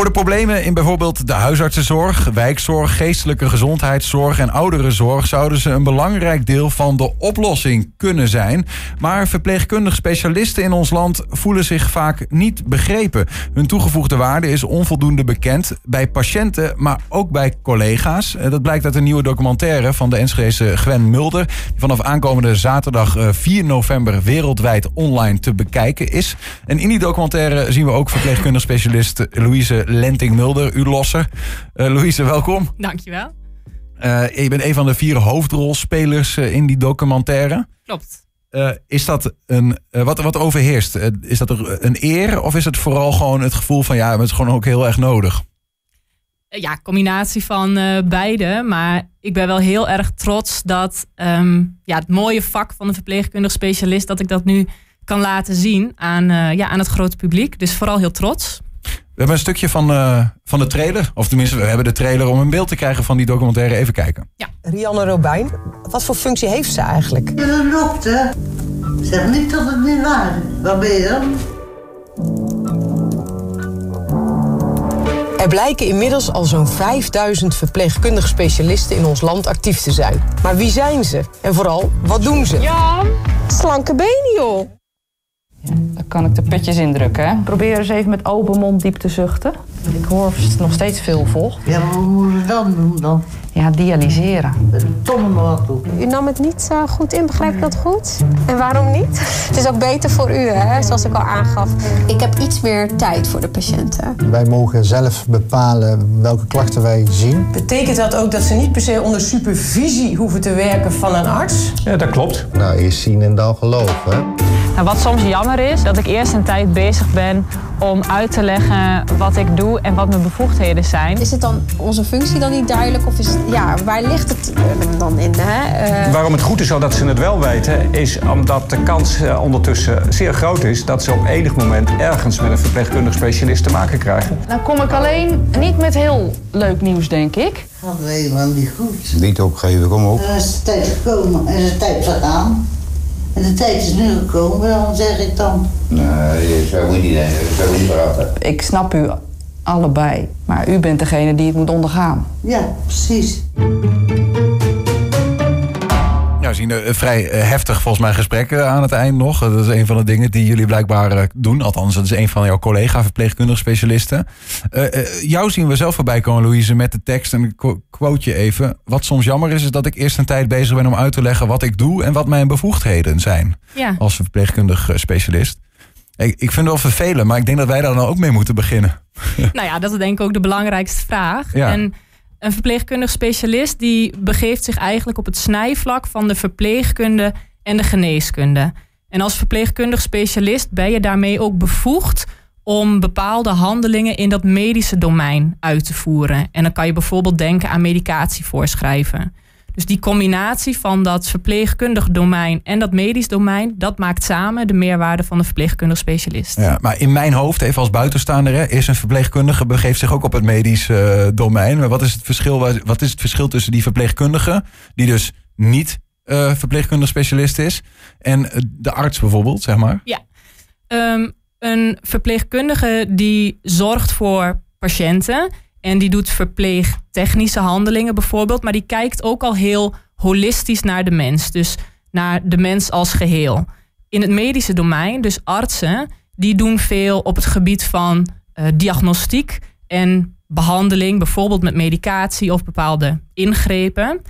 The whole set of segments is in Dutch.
Voor de problemen in bijvoorbeeld de huisartsenzorg, wijkzorg, geestelijke gezondheidszorg en ouderenzorg zouden ze een belangrijk deel van de oplossing kunnen zijn. Maar verpleegkundig specialisten in ons land voelen zich vaak niet begrepen. Hun toegevoegde waarde is onvoldoende bekend bij patiënten, maar ook bij collega's. Eh, Dat blijkt uit een nieuwe documentaire van de Enschedese Gwen Mulder, die vanaf aankomende zaterdag eh, 4 november wereldwijd online te bekijken is. En in die documentaire zien we ook verpleegkundig specialist Louise Lenting-Mulder, u losser. Eh, Louise, welkom. Dankjewel. Eh, je bent een van de vier hoofdrolspelers eh, in die documentaire. Klopt. Is dat een. wat, wat overheerst? Is dat er een eer of is het vooral gewoon het gevoel van ja, het is gewoon ook heel erg nodig? Ja, combinatie van beide. Maar ik ben wel heel erg trots dat ehm, ja, het mooie vak van de verpleegkundig specialist, dat ik dat nu kan laten zien aan, ja, aan het grote publiek. Dus vooral heel trots. We hebben een stukje van, eh, van de trailer. Of tenminste, we hebben de trailer om een beeld te krijgen van die documentaire. Even kijken. Rianne Robijn, wat voor functie heeft ze eigenlijk? Je bent dokter. Zeg niet dat het niet waar is. Wat ben je dan? Er blijken inmiddels al zo'n 5000 verpleegkundige specialisten in ons land actief te zijn. Maar wie zijn ze? En vooral, wat doen ze? Jan, Slanke benen, joh! Dan kan ik de petjes indrukken. Hè? Probeer eens even met open mond diep te zuchten. Ik hoor nog steeds veel vocht. Ja, maar hoe moeten we dat doen dan? Ja, dialyseren. Met een tongen wat doen. U nam het niet eh, goed in, begrijp ik dat goed? En waarom niet? Het is ook beter voor u, hè, zoals ik al aangaf. Ik heb iets meer tijd voor de patiënten. Wij mogen zelf bepalen welke klachten wij zien. Betekent dat ook dat ze niet per se onder supervisie hoeven te werken van een arts? Ja, dat klopt. Nou, eerst zien en dan geloven. Nou, wat soms jammer is, dat ik eerst een tijd bezig ben om uit te leggen wat ik doe en wat mijn bevoegdheden zijn. Is het dan onze functie dan niet duidelijk? Of is het, ja, waar ligt het eh, dan in? Hè? Eh, Waarom het goed is dat ze het wel weten, is omdat de kans eh, ondertussen zeer groot is dat ze op enig moment ergens met een verpleegkundig specialist te maken krijgen. Nou kom ik alleen niet met heel leuk nieuws, denk ik. Dat weet helemaal niet goed. Niet opgeven, kom op. Er is de tijd gekomen en is de tijd vergaan. En de tijd is nu gekomen, dan zeg ik dan. Nee, zo moet je niet denken. Zo moet je praten. Ik snap u allebei, maar u bent degene die het moet ondergaan. Ja, precies. We zien een vrij eh, heftig volgens mij gesprek eh, aan het eind nog. Dat is een van de dingen die jullie blijkbaar eh, doen. Althans, dat is een van jouw collega verpleegkundig specialisten. Eh, eh, jou zien we zelf voorbij komen, Louise, met de tekst. En ik quote je even. Wat soms jammer is, is dat ik eerst een tijd bezig ben om uit te leggen wat ik doe en wat mijn bevoegdheden zijn Ja. als verpleegkundig eh, specialist. Ik, ik vind het wel vervelend, maar ik denk dat wij daar dan ook mee moeten beginnen. Nou ja, dat is denk ik ook de belangrijkste vraag. Ja. En een verpleegkundig specialist die begeeft zich eigenlijk op het snijvlak van de verpleegkunde en de geneeskunde. En als verpleegkundig specialist ben je daarmee ook bevoegd om bepaalde handelingen in dat medische domein uit te voeren. En dan kan je bijvoorbeeld denken aan medicatie voorschrijven. Dus die combinatie van dat verpleegkundig domein en dat medisch domein, dat maakt samen de meerwaarde van de verpleegkundig specialist. Ja, maar in mijn hoofd, even als buitenstaander, hè, is een verpleegkundige begeeft zich ook op het medisch eh, domein. Maar wat is het verschil? Wat is het verschil tussen die verpleegkundige, die dus niet eh, verpleegkundig specialist is, en eh, de arts bijvoorbeeld, zeg maar? Ja. Ehm, een verpleegkundige die zorgt voor patiënten en die doet verpleegtechnische handelingen bijvoorbeeld, maar die kijkt ook al heel holistisch naar de mens, dus naar de mens als geheel. In het medische domein, dus artsen, die doen veel op het gebied van eh, diagnostiek en behandeling, bijvoorbeeld met medicatie of bepaalde ingrepen.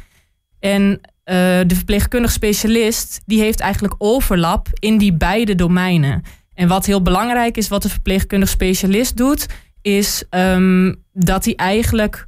En eh, de verpleegkundig specialist die heeft eigenlijk overlap in die beide domeinen. En wat heel belangrijk is, wat de verpleegkundig specialist doet, is ehm, dat hij eigenlijk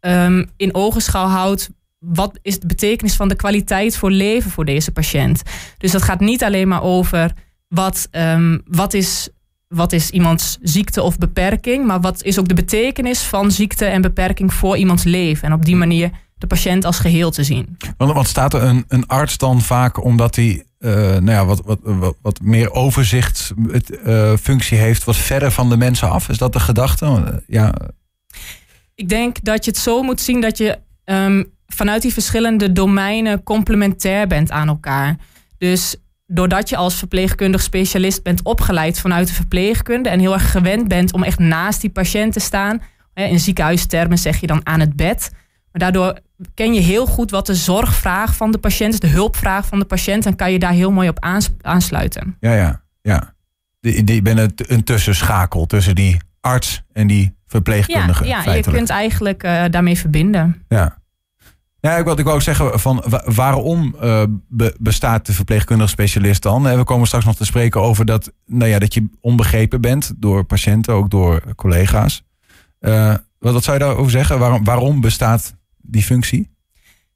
ehm, in ogenschouw houdt wat is de betekenis van de kwaliteit voor leven voor deze patiënt. Dus dat gaat niet alleen maar over wat, ehm, wat, is, wat is iemands ziekte of beperking, maar wat is ook de betekenis van ziekte en beperking voor iemands leven. En op die manier de patiënt als geheel te zien. Want, staat er een, een arts dan vaak omdat hij eh, nou ja, wat, wat, wat, wat meer overzicht het, eh, functie heeft, wat verder van de mensen af? Is dat de gedachte? Eh, Ja, Ik denk dat je het zo moet zien dat je ehm, vanuit die verschillende domeinen complementair bent aan elkaar. Dus doordat je als verpleegkundig specialist bent opgeleid vanuit de verpleegkunde en heel erg gewend bent om echt naast die patiënt te staan. In ziekenhuistermen zeg je dan aan het bed. Maar daardoor ken je heel goed wat de zorgvraag van de patiënt is, de hulpvraag van de patiënt. En kan je daar heel mooi op aans- aansluiten. Ja, ja, ja. Die, die ben een, een tussenschakel tussen die arts en die Ja, verpleegkundige. ja je feitelijk. kunt eigenlijk eh, daarmee verbinden. Ja. Ja, ik wil, ik ook zeggen van wa- waarom eh, be- bestaat de verpleegkundige specialist dan? Eh, We komen straks nog te spreken over dat, nou ja, dat je onbegrepen bent door patiënten, ook door collega's. Eh, wat, wat zou je daarover zeggen? Waarom, waarom bestaat die functie?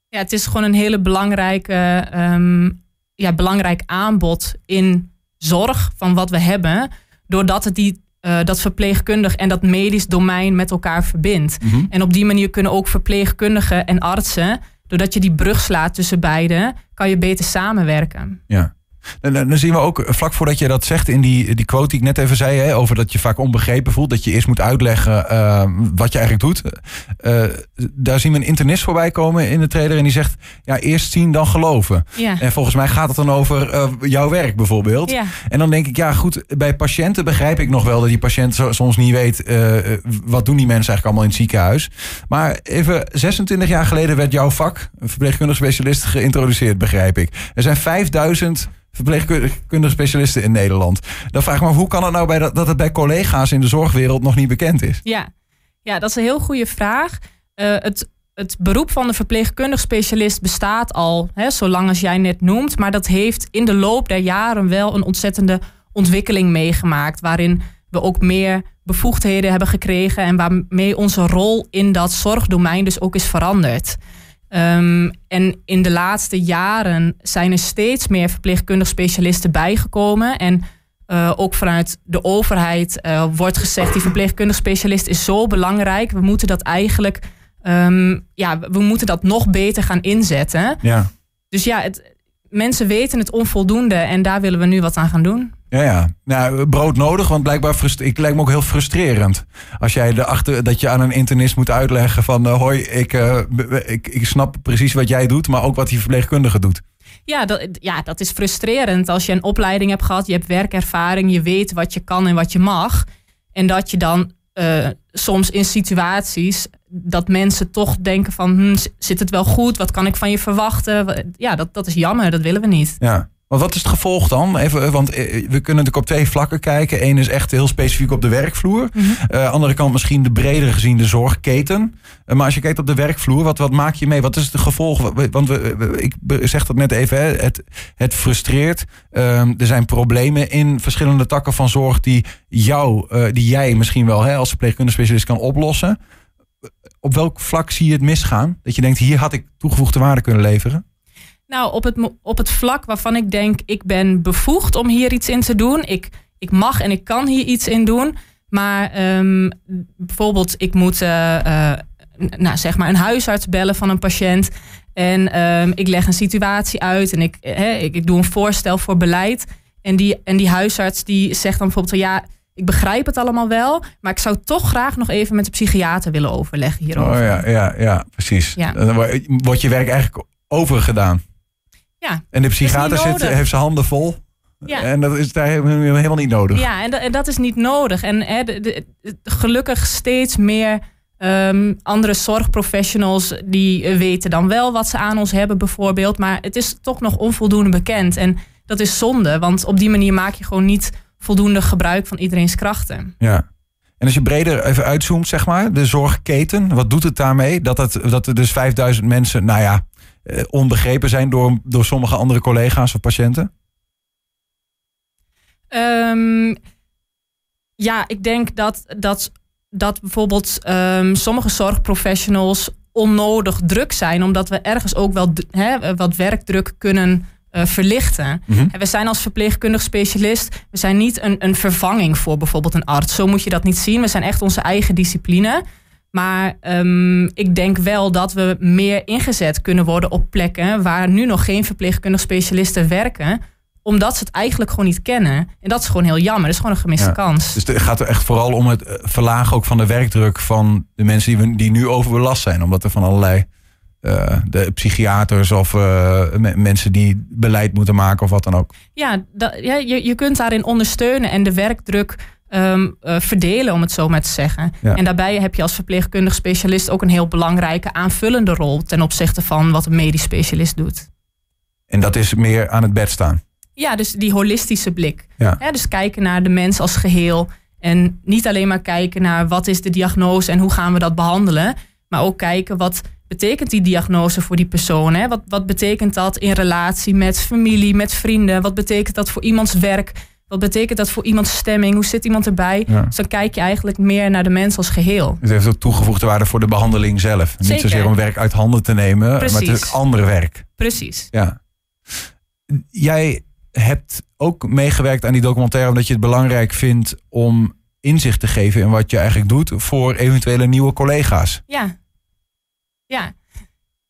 Ja, het is gewoon een hele belangrijke, ehm, ja, belangrijk aanbod in zorg van wat we hebben. Doordat het die, eh, dat verpleegkundig en dat medisch domein met elkaar verbindt. Mhm. En op die manier kunnen ook verpleegkundigen en artsen, doordat je die brug slaat tussen beiden, kan je beter samenwerken. Ja. En dan zien we ook, eh, vlak voordat je dat zegt in die, die quote die ik net even zei, hè, over dat je vaak onbegrepen voelt, dat je eerst moet uitleggen eh, wat je eigenlijk doet. Eh, daar zien we een internist voorbij komen in de trailer en die zegt, ja, eerst zien dan geloven. Ja. En volgens mij gaat het dan over eh, jouw werk bijvoorbeeld. Ja. En dan denk ik, ja goed, bij patiënten begrijp ik nog wel dat die patiënt soms niet weet, wat doen die mensen eigenlijk allemaal in het ziekenhuis. Maar even, 26 jaar geleden werd jouw vak, verpleegkundig specialist, geïntroduceerd, begrijp ik. Er zijn 5000 verpleegkundige specialisten in Nederland. Dan vraag ik me af, hoe kan het nou bij dat, dat het bij collega's in de zorgwereld nog niet bekend is? Ja, ja dat is een heel goede vraag. Eh, het, het beroep van de verpleegkundig specialist bestaat al, hè, zolang als jij net noemt. Maar dat heeft in de loop der jaren wel een ontzettende ontwikkeling meegemaakt. Waarin we ook meer bevoegdheden hebben gekregen. En waarmee onze rol in dat zorgdomein dus ook is veranderd. Ehm, en in de laatste jaren zijn er steeds meer verpleegkundig specialisten bijgekomen. En uh, ook vanuit de overheid uh, wordt gezegd: die verpleegkundig specialist is zo belangrijk. We moeten dat eigenlijk, um, ja, we moeten dat nog beter gaan inzetten. Ja. Dus ja, het, mensen weten het onvoldoende en daar willen we nu wat aan gaan doen. Ja, ja. Nou, brood nodig, want blijkbaar ik lijkt me ook heel frustrerend. Als jij erachter dat je aan een internist moet uitleggen van uh, hoi, ik, uh, ik, ik snap precies wat jij doet, maar ook wat die verpleegkundige doet. Ja dat, ja, dat is frustrerend. Als je een opleiding hebt gehad, je hebt werkervaring, je weet wat je kan en wat je mag. En dat je dan uh, soms in situaties dat mensen toch denken van hm, zit het wel goed? Wat kan ik van je verwachten? Ja, dat, dat is jammer, dat willen we niet. Ja. Maar wat is het gevolg dan? Even, want we kunnen natuurlijk op twee vlakken kijken. Eén is echt heel specifiek op de werkvloer. Uh, andere kant misschien de breder gezien de zorgketen. Uh, maar als je kijkt op de werkvloer, wat, wat maak je mee? Wat is het gevolg? Want we, we, ik zeg dat net even, hè, het, het frustreert. Uh, er zijn problemen in verschillende takken van zorg die, jou, die jij misschien wel hè, als verpleegkundige specialist kan oplossen. Op welk vlak zie je het misgaan? Dat je denkt, hier had ik toegevoegde waarde kunnen leveren? Nou, op het, op het vlak waarvan ik denk, ik ben bevoegd om hier iets in te doen. Ik, ik mag en ik kan hier iets in doen. Maar um, bijvoorbeeld, ik moet uh, uh, nou, zeg maar een huisarts bellen van een patiënt. En um, ik leg een situatie uit en ik, hè, ik, ik doe een voorstel voor beleid. En die, en die huisarts die zegt dan bijvoorbeeld, ja, ik begrijp het allemaal wel, maar ik zou toch graag nog even met de psychiater willen overleggen hierover. Oh ja, ja, ja precies. Ja. Dan wordt je werk eigenlijk overgedaan. Ja, en de psychiater zit, heeft zijn handen vol. Ja. En dat is daar helemaal niet nodig. Ja, en, dat, en dat is niet nodig. En hè, de, de, de, gelukkig steeds meer um, andere zorgprofessionals die uh, weten dan wel wat ze aan ons hebben, bijvoorbeeld. Maar het is toch nog onvoldoende bekend. En dat is zonde, want op die manier maak je gewoon niet voldoende gebruik van iedereen's krachten. Ja. En als je breder even uitzoomt, zeg maar, de zorgketen, wat doet het daarmee? Dat, het, dat er dus 5000 mensen, nou ja, uh, onbegrepen zijn door, door sommige andere collega's of patiënten? Um, ja, ik denk dat, dat, dat bijvoorbeeld um, sommige zorgprofessionals onnodig druk zijn, omdat we ergens ook wel wat werkdruk kunnen uh, verlichten. Mhm. We zijn als verpleegkundig specialist, we zijn niet een, een vervanging voor bijvoorbeeld een arts. Zo moet je dat niet zien. We zijn echt onze eigen discipline. Maar um, ik denk wel dat we meer ingezet kunnen worden op plekken waar nu nog geen verpleegkundig specialisten werken omdat ze het eigenlijk gewoon niet kennen. En dat is gewoon heel jammer. Dat is gewoon een gemiste Ja. kans. Dus het gaat er echt vooral om het verlagen ook van de werkdruk van de mensen die, we, die nu overbelast zijn. Omdat er van allerlei eh, de psychiaters of eh, me- mensen die beleid moeten maken of wat dan ook. Ja, dat, ja je, je kunt daarin ondersteunen en de werkdruk ehm, eh, verdelen, om het zo maar te zeggen. Ja. En daarbij heb je als verpleegkundig specialist ook een heel belangrijke aanvullende rol ten opzichte van wat een medisch specialist doet. En dat is meer aan het bed staan. Ja, dus die holistische blik. Ja. Dus kijken naar de mens als geheel. En niet alleen maar kijken naar wat is de diagnose en hoe gaan we dat behandelen. Maar ook kijken wat betekent die diagnose voor die persoon. Hè? Wat, wat betekent dat in relatie met familie, met vrienden? Wat betekent dat voor iemands werk? Wat betekent dat voor iemands stemming? Hoe zit iemand erbij? Ja. Dus dan kijk je eigenlijk meer naar de mens als geheel. Het heeft ook toegevoegde waarde voor de behandeling zelf. Niet zozeer om werk uit handen te nemen, maar het is ander werk. Precies. Ja. Jij hebt ook meegewerkt aan die documentaire omdat je het belangrijk vindt om inzicht te geven in wat je eigenlijk doet voor eventuele nieuwe collega's. Ja. Ja.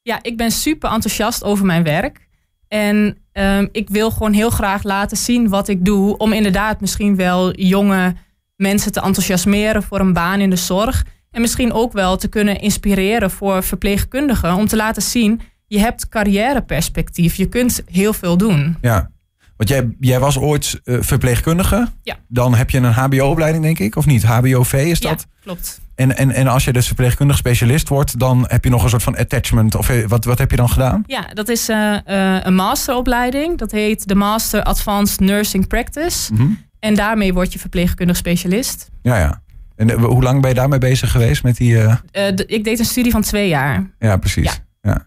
Ja, ik ben super enthousiast over mijn werk. En ehm, ik wil gewoon heel graag laten zien wat ik doe. Om inderdaad misschien wel jonge mensen te enthousiasmeren voor een baan in de zorg. En misschien ook wel te kunnen inspireren voor verpleegkundigen. Om te laten zien, je hebt carrièreperspectief. Je kunt heel veel doen. Ja. Want jij, jij was ooit eh, verpleegkundige. Ja. Dan heb je een HBO-opleiding, denk ik, of niet? HBOV is dat? Ja, klopt. En, en, en als je dus verpleegkundig specialist wordt, dan heb je nog een soort van attachment. Of eh, wat, wat heb je dan gedaan? Ja, dat is eh, eh, een masteropleiding. Dat heet de Master Advanced Nursing Practice. Mhm. En daarmee word je verpleegkundig specialist. Ja, ja. En hoe lang ben je daarmee bezig geweest met die... ik deed een studie van twee jaar. Ja, precies. Ja.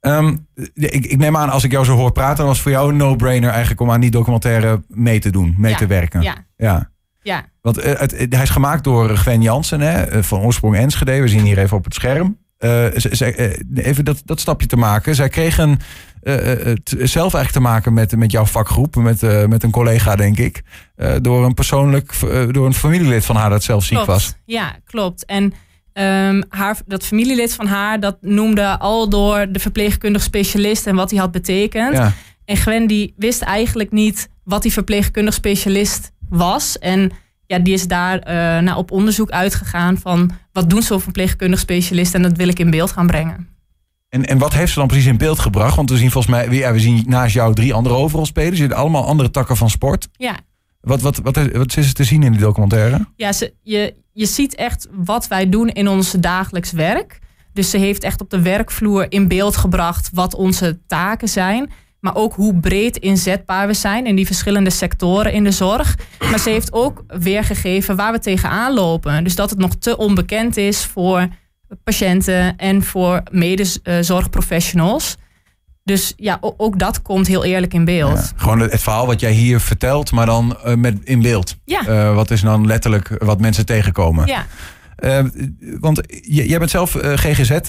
Ehm, ik, ik neem aan, als ik jou zo hoor praten, dan was het voor jou een no-brainer eigenlijk om aan die documentaire mee te doen, mee Ja, te werken. ja. ja. Ja, Want eh, het, het- hij is gemaakt door Gwen Jansen, hè, eh, van oorsprong Enschede. We zien hier even op het scherm. Eh, eh, even dat, dat stapje te maken. Zij kregen eh, eh, het zelf eigenlijk te maken met, met jouw vakgroep, met, eh, met een collega, denk ik. Eh, door een persoonlijk, eh, door een familielid van haar dat zelf ziek klopt. was. Ja, klopt. En ehm, haar, dat familielid van haar, dat noemde al door de verpleegkundig specialist en wat hij had betekend. Ja. En Gwen die wist eigenlijk niet wat die verpleegkundig specialist was. En ja, die is daar naar op onderzoek uitgegaan van wat doen zo'n verpleegkundig specialist en dat wil ik in beeld gaan brengen. En, en wat heeft ze dan precies in beeld gebracht? Want we zien volgens mij, ja, we zien naast jou drie andere overalspelers. Je hebt allemaal andere takken van sport. Ja, Wat, wat, wat, wat is er te zien in die documentaire? Ja, ze, je, je ziet echt wat wij doen in ons dagelijks werk. Dus ze heeft echt op de werkvloer in beeld gebracht wat onze taken zijn. Maar ook hoe breed inzetbaar we zijn in die verschillende sectoren in de zorg. Maar ze heeft ook weergegeven waar we tegenaan lopen. Dus dat het nog te onbekend is voor patiënten en voor medezorgprofessionals. Dus ja, ook dat komt heel eerlijk in beeld. Ja, gewoon het, het verhaal wat jij hier vertelt, maar dan eh, met, in beeld. Ja. Eh, wat is dan letterlijk wat mensen tegenkomen? Ja. Eh, want jij bent zelf eh, GGZ, eh,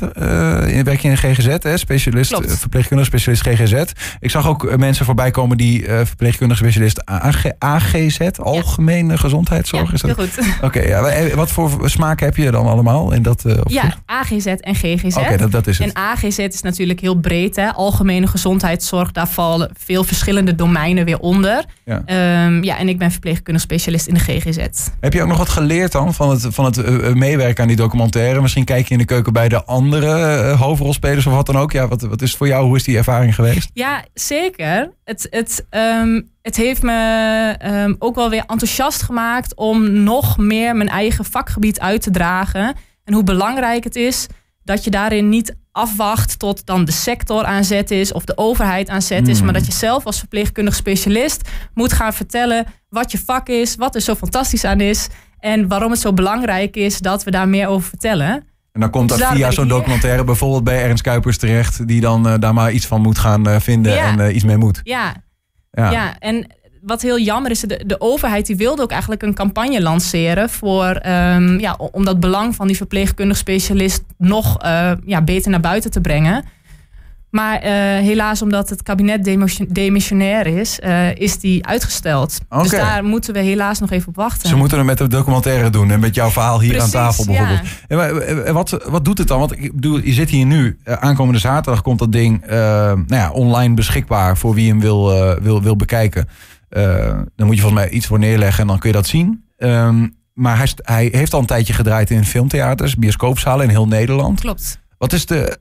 werk je in GGZ, hè? specialist, Klopt. eh, verpleegkundig specialist GGZ. Ik zag ook mensen voorbij komen die eh verpleegkundig specialist AG, AGZ, Algemene Gezondheidszorg. is heel dat? goed. Oké, ja, wa- wat voor smaak heb je dan allemaal in dat? Ja, AGZ en GGZ. Oké, dat, dat is het. En AGZ is natuurlijk heel breed. Hè? Algemene gezondheidszorg, daar vallen veel verschillende domeinen weer onder. Ja. Ehm, ja, en ik ben verpleegkundig specialist in de GGZ. Heb je ook nog wat geleerd dan van het, van het meewerken aan die documentaire? Misschien kijk je in de keuken bij de andere eh, hoofdrolspelers of wat dan ook. Ja, wat, wat is het voor jou? Hoe is die ervaring geweest? Ja, zeker. Het, het, ehm, het heeft me ehm, ook wel weer enthousiast gemaakt om nog meer mijn eigen vakgebied uit te dragen. En hoe belangrijk het is dat je daarin niet afwacht tot dan de sector aan zet is of de overheid aan zet is. Hmm. Maar dat je zelf als verpleegkundig specialist moet gaan vertellen wat je vak is, wat er zo fantastisch aan is. En waarom het zo belangrijk is dat we daar meer over vertellen. En dan komt dat via zo'n documentaire bijvoorbeeld bij Ernst Kuipers terecht. Die dan eh, daar maar iets van moet gaan eh, vinden Ja. en eh, iets mee moet. Ja. Ja. ja. en wat heel jammer is, de, de overheid die wilde ook eigenlijk een campagne lanceren voor, ehm, ja, om dat belang van die verpleegkundig specialist nog ja, beter naar buiten te brengen. Maar eh, helaas, omdat het kabinet demission- demissionair is, eh, is die uitgesteld. Dus daar moeten we helaas nog even op wachten. Ze moeten het met de documentaire doen en met jouw verhaal hier Precies, aan tafel bijvoorbeeld. ja. En wat, wat doet het dan? Want ik bedoel, je zit hier nu. eh, aankomende zaterdag komt dat ding nou ja, online beschikbaar voor wie hem wil, wil, wil bekijken. Dan moet je volgens mij iets voor neerleggen en dan kun je dat zien. Ehm, maar hij, hij heeft al een tijdje gedraaid in filmtheaters, bioscoopzalen in heel Nederland. Klopt. Wat is de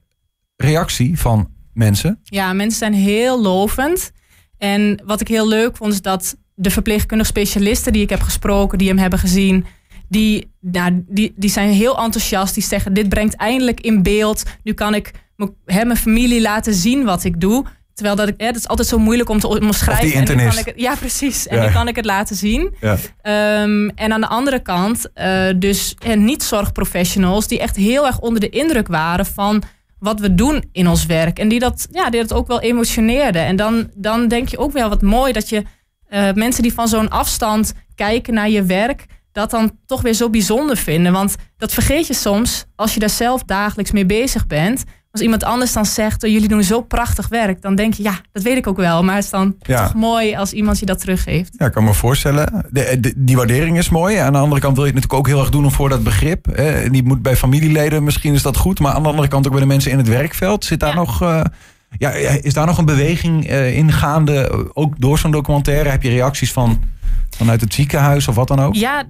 reactie van mensen? Ja, mensen zijn heel lovend. En wat ik heel leuk vond, is dat de verpleegkundige specialisten die ik heb gesproken, die hem hebben gezien, die, nou, die, die zijn heel enthousiast. Die zeggen: Dit brengt eindelijk in beeld. Nu kan ik hè, mijn familie laten zien wat ik doe. Terwijl dat ik, hè, dat is altijd zo moeilijk om te omschrijven. en nu kan ik het, ja, precies. En ja. nu kan ik het laten zien. Ja. Um, en aan de andere kant, uh, dus niet-zorgprofessionals die echt heel erg onder de indruk waren van wat we doen in ons werk. En die dat, ja, die dat ook wel emotioneerde. En dan, dan denk je ook wel wat mooi dat je uh, mensen die van zo'n afstand kijken naar je werk, dat dan toch weer zo bijzonder vinden. Want dat vergeet je soms als je daar zelf dagelijks mee bezig bent. Als iemand anders dan zegt, oh, jullie doen zo prachtig werk, dan denk je, ja, dat weet ik ook wel. Maar het is dan ja. toch mooi als iemand je dat teruggeeft. Ja, ik kan me voorstellen. De, de, die waardering is mooi. Aan de andere kant wil je het natuurlijk ook heel erg doen voor dat begrip. Eh, die moet bij familieleden, misschien is dat goed. Maar aan de andere kant ook bij de mensen in het werkveld. Zit daar ja. nog... Uh, ja, is daar nog een beweging uh, in gaande? Ook door zo'n documentaire? Heb je reacties van vanuit het ziekenhuis of wat dan ook? Ja,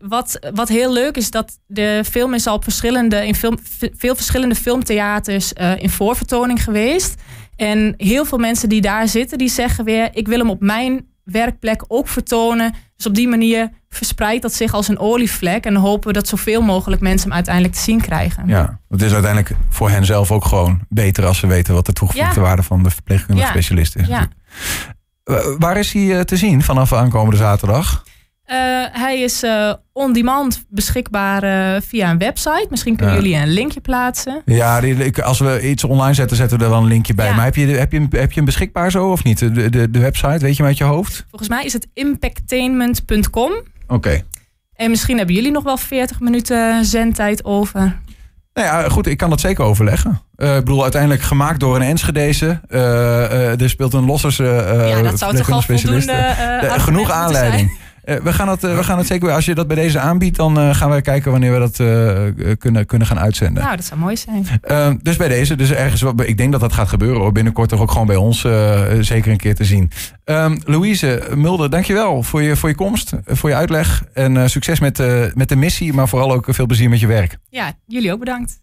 wat, wat heel leuk is dat de film is al op verschillende, in veel verschillende filmtheaters uh, in voorvertoning geweest. En heel veel mensen die daar zitten, die zeggen weer: ik wil hem op mijn werkplek ook vertonen. Dus op die manier verspreidt dat zich als een olievlek. En hopen we dat zoveel mogelijk mensen hem uiteindelijk te zien krijgen. Ja, het is uiteindelijk voor hen zelf ook gewoon beter als ze weten wat de toegevoegde ja. waarde van de verpleegkundige ja. specialist is. Ja. Waar is hij te zien vanaf aankomende zaterdag? Uh, hij is uh, on demand beschikbaar uh, via een website. Misschien kunnen jullie een linkje plaatsen. Ja, die, als we iets online zetten, zetten we er wel een linkje bij. Ja. Maar heb je, heb, je, heb je hem beschikbaar zo of niet? De, de, de website, weet je hem uit je hoofd? Volgens mij is het impactainment.com. Oké. Okay. En misschien hebben jullie nog wel 40 minuten zendtijd over. Nou ja, goed, ik kan dat zeker overleggen. Uh, ik bedoel, uiteindelijk gemaakt door een Enschedeze. Uh, uh, er speelt een lossers. ja, dat zou toch wel voldoende Genoeg aanleiding. Uh, we, gaan het, uh, we gaan het zeker. Als je dat bij deze aanbiedt, dan uh, gaan we kijken wanneer we dat kunnen, kunnen gaan uitzenden. Nou, dat zou mooi zijn. dus bij deze, dus ergens, ik denk dat dat gaat gebeuren hoor. Binnenkort toch ook gewoon bij ons zeker een keer te zien. Um, Louise Mulder, dankjewel voor je, voor je komst, voor je uitleg. En succes met, met de missie, maar vooral ook veel plezier met je werk. Ja, jullie ook bedankt.